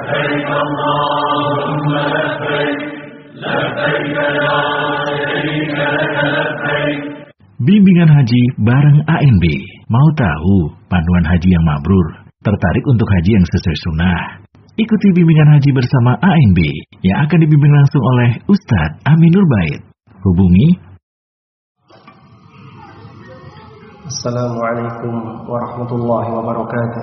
لبيك اللهم لبيك لبيك لا شريك لك لبيك Bimbingan Haji bareng ANB. Mau tahu panduan haji yang mabrur? Tertarik untuk haji yang sesuai sunnah? Ikuti bimbingan haji bersama ANB yang akan dibimbing langsung oleh Ustadz Aminur Bait. Hubungi السلام عليكم ورحمة الله وبركاته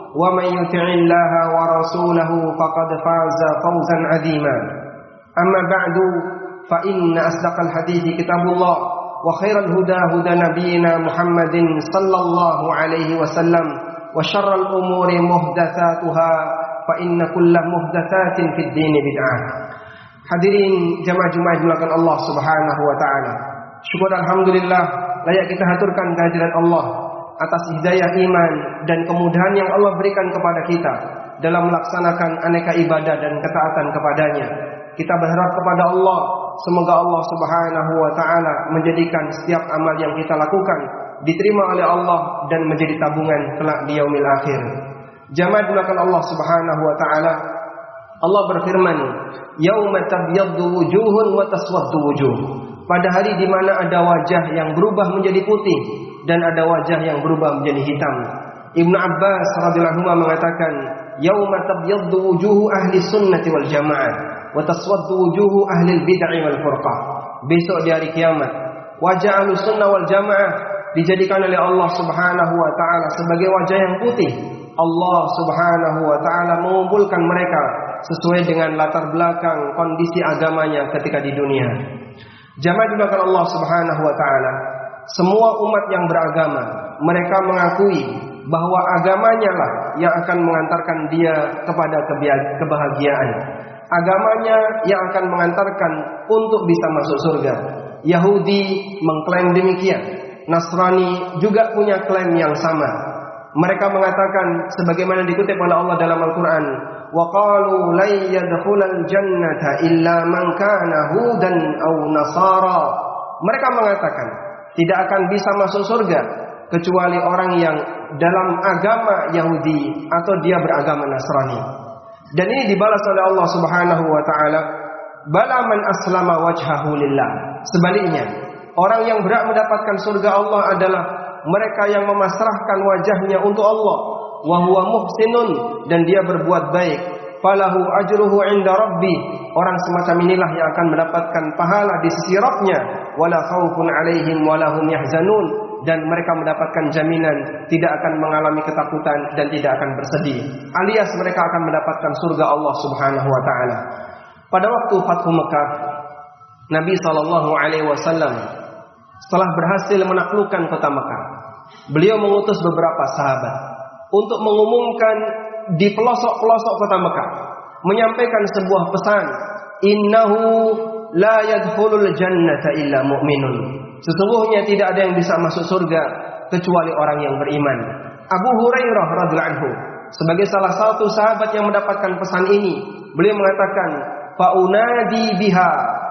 ومن يطع الله ورسوله فقد فاز فوزا عظيما. أما بعد فإن أصدق الحديث كتاب الله وخير الهدى هدى نبينا محمد صلى الله عليه وسلم وشر الأمور محدثاتها فإن كل محدثات في الدين بدعة. Hadirin jamaah-jamaah dimulakan Allah Subhanahu wa taala. Syukur alhamdulillah layak kita haturkan kehadiran Allah. Atas hidayah iman dan kemudahan yang Allah berikan kepada kita dalam melaksanakan aneka ibadah dan ketaatan kepadanya. Kita berharap kepada Allah semoga Allah Subhanahu wa taala menjadikan setiap amal yang kita lakukan diterima oleh Allah dan menjadi tabungan kelak di yaumil akhir. Jamaah dimulakan Allah Subhanahu wa taala. Allah berfirman, "Yauma tabyaddu wujuhun wa taswaddu wujuh." Pada hari di mana ada wajah yang berubah menjadi putih dan ada wajah yang berubah menjadi hitam. Ibnu Abbas radhiyallahu anhu mengatakan, "Yauma tabyaddu wujuhu ahli sunnati wal jamaah wa taswaddu wujuhu ahli bid'ah wal furqah." Besok di hari kiamat, wajah ahli sunnah wal jamaah dijadikan oleh Allah Subhanahu wa taala sebagai wajah yang putih. Allah Subhanahu wa taala mengumpulkan mereka sesuai dengan latar belakang kondisi agamanya ketika di dunia. Jamaah dimakan Allah Subhanahu wa taala, semua umat yang beragama mereka mengakui bahwa agamanya lah yang akan mengantarkan dia kepada kebahagiaan. Agamanya yang akan mengantarkan untuk bisa masuk surga. Yahudi mengklaim demikian. Nasrani juga punya klaim yang sama. Mereka mengatakan sebagaimana dikutip oleh Allah dalam Al-Qur'an, "Wa qalu jannata illa man kana hudan aw nasara." Mereka mengatakan tidak akan bisa masuk surga kecuali orang yang dalam agama Yahudi atau dia beragama Nasrani. Dan ini dibalas oleh Allah Subhanahu wa taala bala man aslama wajhahu lillah. Sebaliknya orang yang berhak mendapatkan surga Allah adalah mereka yang memasrahkan wajahnya untuk Allah wa huwa muhsinun dan dia berbuat baik falahu ajruhu inda rabbi. Orang semacam inilah yang akan mendapatkan pahala di sisi Rabbnya. Wala khaufun alaihim wala hum yahzanun. Dan mereka mendapatkan jaminan tidak akan mengalami ketakutan dan tidak akan bersedih. Alias mereka akan mendapatkan surga Allah Subhanahu wa taala. Pada waktu Fathu Mekah Nabi sallallahu alaihi wasallam setelah berhasil menaklukkan kota Mekah. Beliau mengutus beberapa sahabat untuk mengumumkan di pelosok-pelosok kota Mekah menyampaikan sebuah pesan innahu la yadkhulul jannata illa mu'minun. Sesungguhnya tidak ada yang bisa masuk surga kecuali orang yang beriman. Abu Hurairah radhiyallahu anhu sebagai salah satu sahabat yang mendapatkan pesan ini beliau mengatakan faunadi biha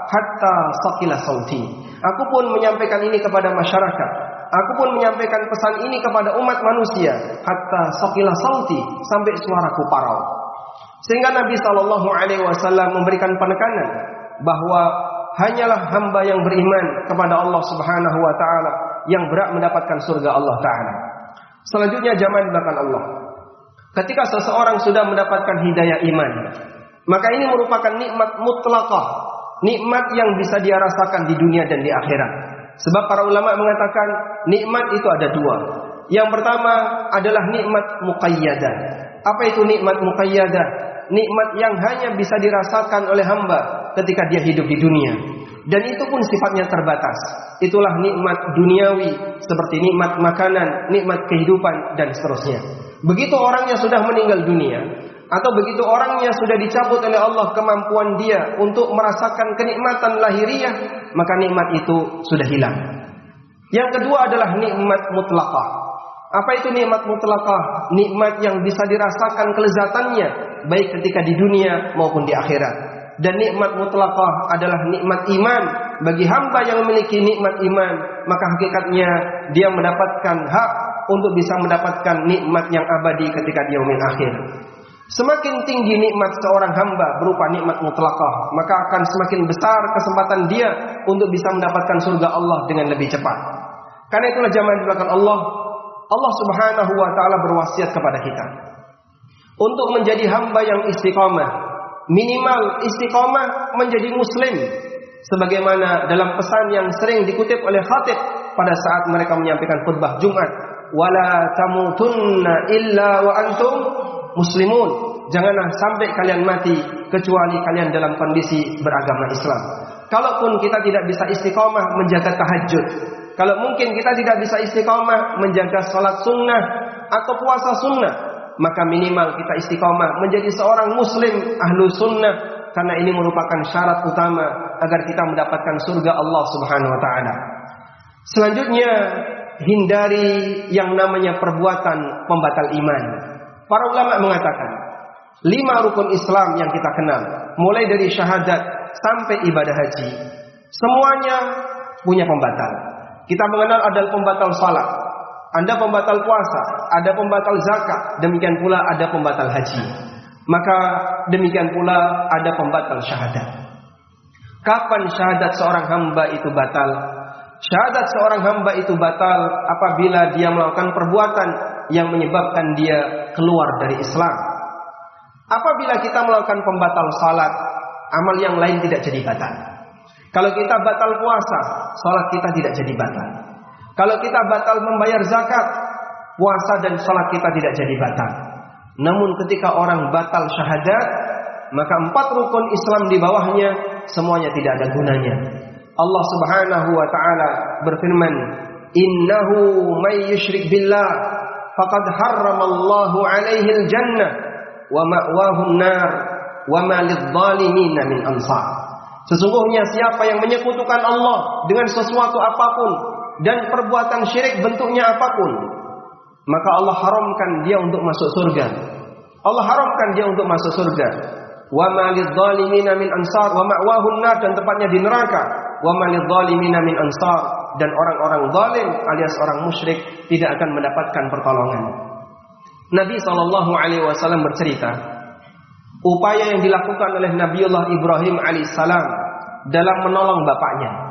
hatta sakila sauti. Aku pun menyampaikan ini kepada masyarakat Aku pun menyampaikan pesan ini kepada umat manusia hatta sakila sauti sampai suaraku parau. Sehingga Nabi Shallallahu Alaihi Wasallam memberikan penekanan bahwa hanyalah hamba yang beriman kepada Allah Subhanahu Wa Taala yang berhak mendapatkan surga Allah Taala. Selanjutnya zaman belakang Allah. Ketika seseorang sudah mendapatkan hidayah iman, Maka ini merupakan nikmat mutlakah, nikmat yang bisa dia rasakan di dunia dan di akhirat. Sebab para ulama mengatakan nikmat itu ada dua. Yang pertama adalah nikmat muqayyadah. Apa itu nikmat muqayyadah? Nikmat yang hanya bisa dirasakan oleh hamba ketika dia hidup di dunia. Dan itu pun sifatnya terbatas. Itulah nikmat duniawi seperti nikmat makanan, nikmat kehidupan dan seterusnya. Begitu orangnya sudah meninggal dunia atau begitu orangnya sudah dicabut oleh Allah kemampuan dia untuk merasakan kenikmatan lahiriah, maka nikmat itu sudah hilang. Yang kedua adalah nikmat mutlakah. Apa itu nikmat mutlakah? Nikmat yang bisa dirasakan kelezatannya baik ketika di dunia maupun di akhirat dan nikmat mutlakah adalah nikmat iman bagi hamba yang memiliki nikmat iman maka hakikatnya dia mendapatkan hak untuk bisa mendapatkan nikmat yang abadi ketika yaumil akhir semakin tinggi nikmat seorang hamba berupa nikmat mutlakah maka akan semakin besar kesempatan dia untuk bisa mendapatkan surga Allah dengan lebih cepat. Karena itulah di belakang Allah Allah Subhanahu wa taala berwasiat kepada kita. Untuk menjadi hamba yang istiqamah minimal istiqomah menjadi muslim sebagaimana dalam pesan yang sering dikutip oleh khatib pada saat mereka menyampaikan khutbah Jumat wala tamutunna illa wa antum muslimun janganlah sampai kalian mati kecuali kalian dalam kondisi beragama Islam kalaupun kita tidak bisa istiqomah menjaga tahajud kalau mungkin kita tidak bisa istiqomah menjaga salat sunnah atau puasa sunnah maka minimal kita istiqomah menjadi seorang muslim ahlu sunnah karena ini merupakan syarat utama agar kita mendapatkan surga Allah Subhanahu wa taala. Selanjutnya hindari yang namanya perbuatan pembatal iman. Para ulama mengatakan lima rukun Islam yang kita kenal, mulai dari syahadat sampai ibadah haji, semuanya punya pembatal. Kita mengenal ada pembatal salat, anda pembatal puasa, ada pembatal zakat, demikian pula ada pembatal haji. Maka demikian pula ada pembatal syahadat. Kapan syahadat seorang hamba itu batal? Syahadat seorang hamba itu batal apabila dia melakukan perbuatan yang menyebabkan dia keluar dari Islam. Apabila kita melakukan pembatal salat, amal yang lain tidak jadi batal. Kalau kita batal puasa, salat kita tidak jadi batal. Kalau kita batal membayar zakat, puasa dan salat kita tidak jadi batal. Namun ketika orang batal syahadat, maka empat rukun Islam di bawahnya semuanya tidak ada gunanya. Allah Subhanahu wa taala berfirman, "Innahu may yusyrik billah faqad harramallahu alaihi al-jannah wa ma'wahu an-nar wa ma lidh-dhalimin min ansar." Sesungguhnya siapa yang menyekutukan Allah dengan sesuatu apa pun, dan perbuatan syirik bentuknya apa pun, maka Allah haramkan dia untuk masuk surga. Allah haramkan dia untuk masuk surga. Wa ma lidzalimina min ansar wa ma'wahun nar dan tempatnya di neraka. Wa ma lidzalimina min ansar dan orang-orang zalim alias orang musyrik tidak akan mendapatkan pertolongan. Nabi sallallahu alaihi wasallam bercerita, upaya yang dilakukan oleh Nabiullah Ibrahim alaihissalam dalam menolong bapaknya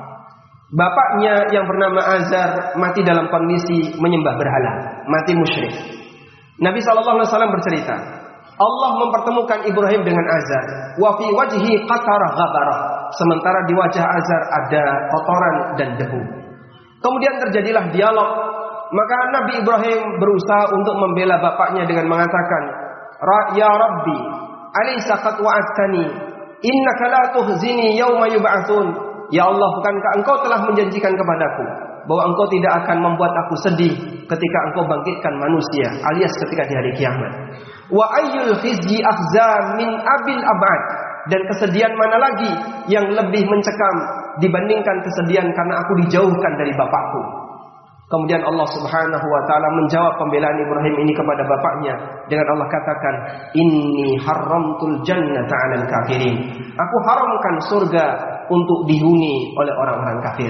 Bapaknya yang bernama Azar mati dalam kondisi menyembah berhala, mati musyrik. Nabi Shallallahu Alaihi Wasallam bercerita, Allah mempertemukan Ibrahim dengan Azar. Wa fi wajhi qatarah ghabarah. Sementara di wajah Azar ada kotoran dan debu. Kemudian terjadilah dialog. Maka Nabi Ibrahim berusaha untuk membela bapaknya dengan mengatakan, Ya Rabbi, alaysa qad wa'adtani innaka la tuhzini yawma yub'atsun Ya Allah, bukankah engkau telah menjanjikan kepadaku bahwa engkau tidak akan membuat aku sedih ketika engkau bangkitkan manusia alias ketika di hari kiamat. Wa ayyul khizyi min abil abad dan kesedihan mana lagi yang lebih mencekam dibandingkan kesedihan karena aku dijauhkan dari bapakku. Kemudian Allah Subhanahu wa taala menjawab pembelaan Ibrahim ini kepada bapaknya dengan Allah katakan, "Inni haramtul jannata 'alal kafirin." Aku haramkan surga untuk dihuni oleh orang-orang kafir.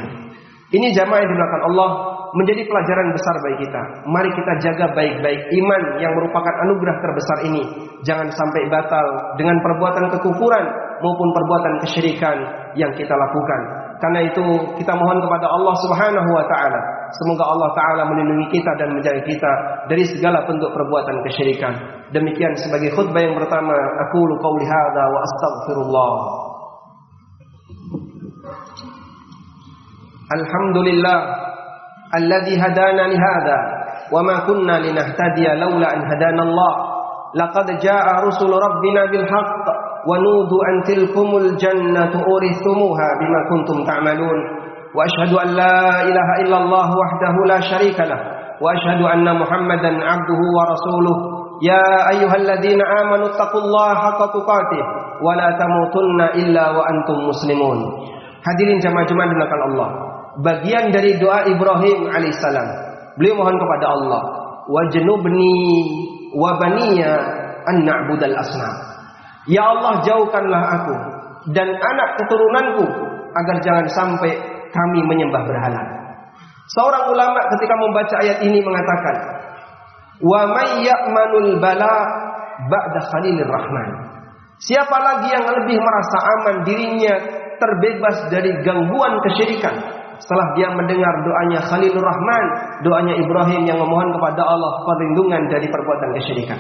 Ini jamaah yang dilakukan Allah menjadi pelajaran besar bagi kita. Mari kita jaga baik-baik iman yang merupakan anugerah terbesar ini. Jangan sampai batal dengan perbuatan kekufuran maupun perbuatan kesyirikan yang kita lakukan. Karena itu kita mohon kepada Allah Subhanahu wa taala, semoga Allah taala melindungi kita dan menjaga kita dari segala bentuk perbuatan kesyirikan. Demikian sebagai khutbah yang pertama, aku qauli hadza wa astaghfirullah. Alhamdulillah hadza wa ma kunna linahtadiya laula an hadana Allah. Laqad jaa rusul rabbina bil haqq ونودوا أن تلكم الجنة أورثتموها بما كنتم تعملون وأشهد أن لا إله إلا الله وحده لا شريك له وأشهد أن محمدا عبده ورسوله يا أيها الذين آمنوا اتقوا الله حق تقاته ولا تموتن إلا وأنتم مسلمون Hadirin jamaah-jamaah dilakukan Allah. Bagian dari doa Ibrahim alaihissalam. Beliau mohon kepada Allah, wajnubni wa baniya an na'budal asnam. Ya Allah jauhkanlah aku dan anak keturunanku agar jangan sampai kami menyembah berhala. Seorang ulama ketika membaca ayat ini mengatakan, "Wa may ya'manul bala ba'da Khalilir Rahman." Siapa lagi yang lebih merasa aman dirinya terbebas dari gangguan kesyirikan setelah dia mendengar doanya Khalilur Rahman, doanya Ibrahim yang memohon kepada Allah perlindungan dari perbuatan kesyirikan.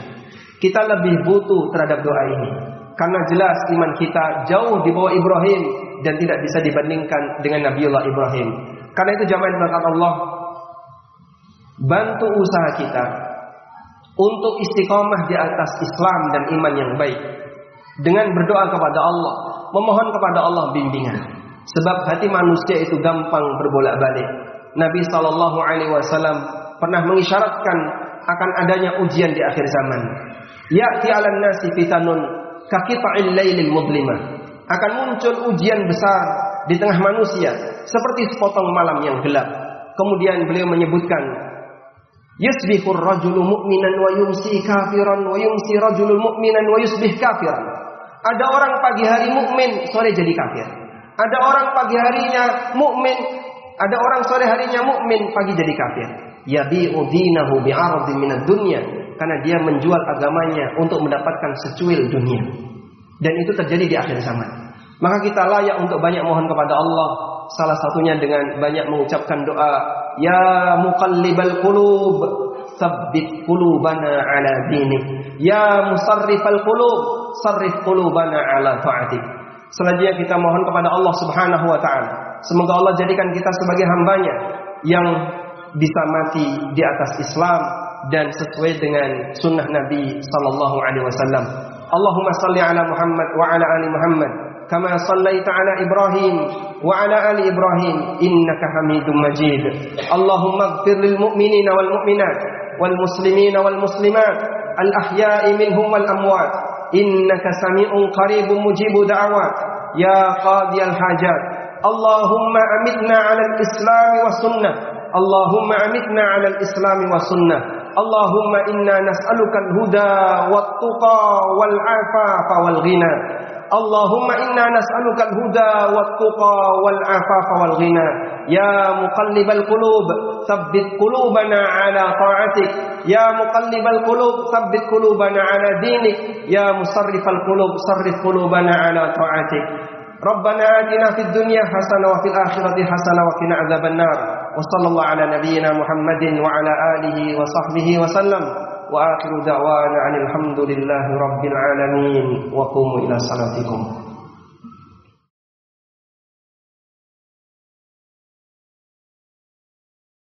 Kita lebih butuh terhadap doa ini. Karena jelas iman kita jauh di bawah Ibrahim dan tidak bisa dibandingkan dengan Nabiullah Ibrahim. Karena itu jamaah dimakan Allah bantu usaha kita untuk istiqomah di atas Islam dan iman yang baik dengan berdoa kepada Allah, memohon kepada Allah bimbingan. Sebab hati manusia itu gampang berbolak-balik. Nabi Shallallahu Alaihi Wasallam pernah mengisyaratkan akan adanya ujian di akhir zaman. Ya'ti 'alan nasi fitanun kakita'il lailil mudlimah. Akan muncul ujian besar di tengah manusia seperti sepotong malam yang gelap. Kemudian beliau menyebutkan Yusbihur rajulu mu'minan wa yumsi kafiran wa yumsi rajulul mu'minan wa yusbih kafiran. Ada orang pagi hari mukmin, sore jadi kafir. Ada orang pagi harinya mukmin, ada orang sore harinya mukmin, pagi jadi kafir. Yabi'u dinahu bi'ardin minad dunya karena dia menjual agamanya untuk mendapatkan secuil dunia. Dan itu terjadi di akhir zaman. Maka kita layak untuk banyak mohon kepada Allah. Salah satunya dengan banyak mengucapkan doa, Ya muqallibal qulub, tsabbit qulubana ala dinik. Ya musarrifal qulub, sarrif qulubana ala ta'atik. Selanjutnya kita mohon kepada Allah Subhanahu wa taala. Semoga Allah jadikan kita sebagai hambanya yang bisa mati di atas Islam dan sesuai dengan sunnah Nabi sallallahu alaihi wasallam. Allahumma salli ala Muhammad wa ala ali Muhammad kama sallaita ala Ibrahim wa ala ali Ibrahim innaka Hamidum Majid. Allahumma ighfir lil mu'minina wal mu'minat wal muslimina wal muslimat al ahya'i minhum wal amwat إنك سميع قريب مجيب دعوات. يا قاضي الحاجات. اللهم أمتنا على الإسلام والسنة اللهم أمتنا على الإسلام والسنة اللهم إنا نسألك الهدى والتقى والعفاف والغنى. اللهم إنا نسألك الهدى والتقى والعفاف والغنى يا مقلب القلوب ثبت قلوبنا على طاعتك يا مقلب القلوب ثبت قلوبنا على دينك يا مصرف القلوب صرف قلوبنا على طاعتك ربنا آتنا في الدنيا حسنة وفي الآخرة حسنة وقنا عذاب النار وصلى الله على نبينا محمد وعلى آله وصحبه وسلم وآخر دعوانا عن الحمد لله رب العالمين وقوموا إلى صلاتكم.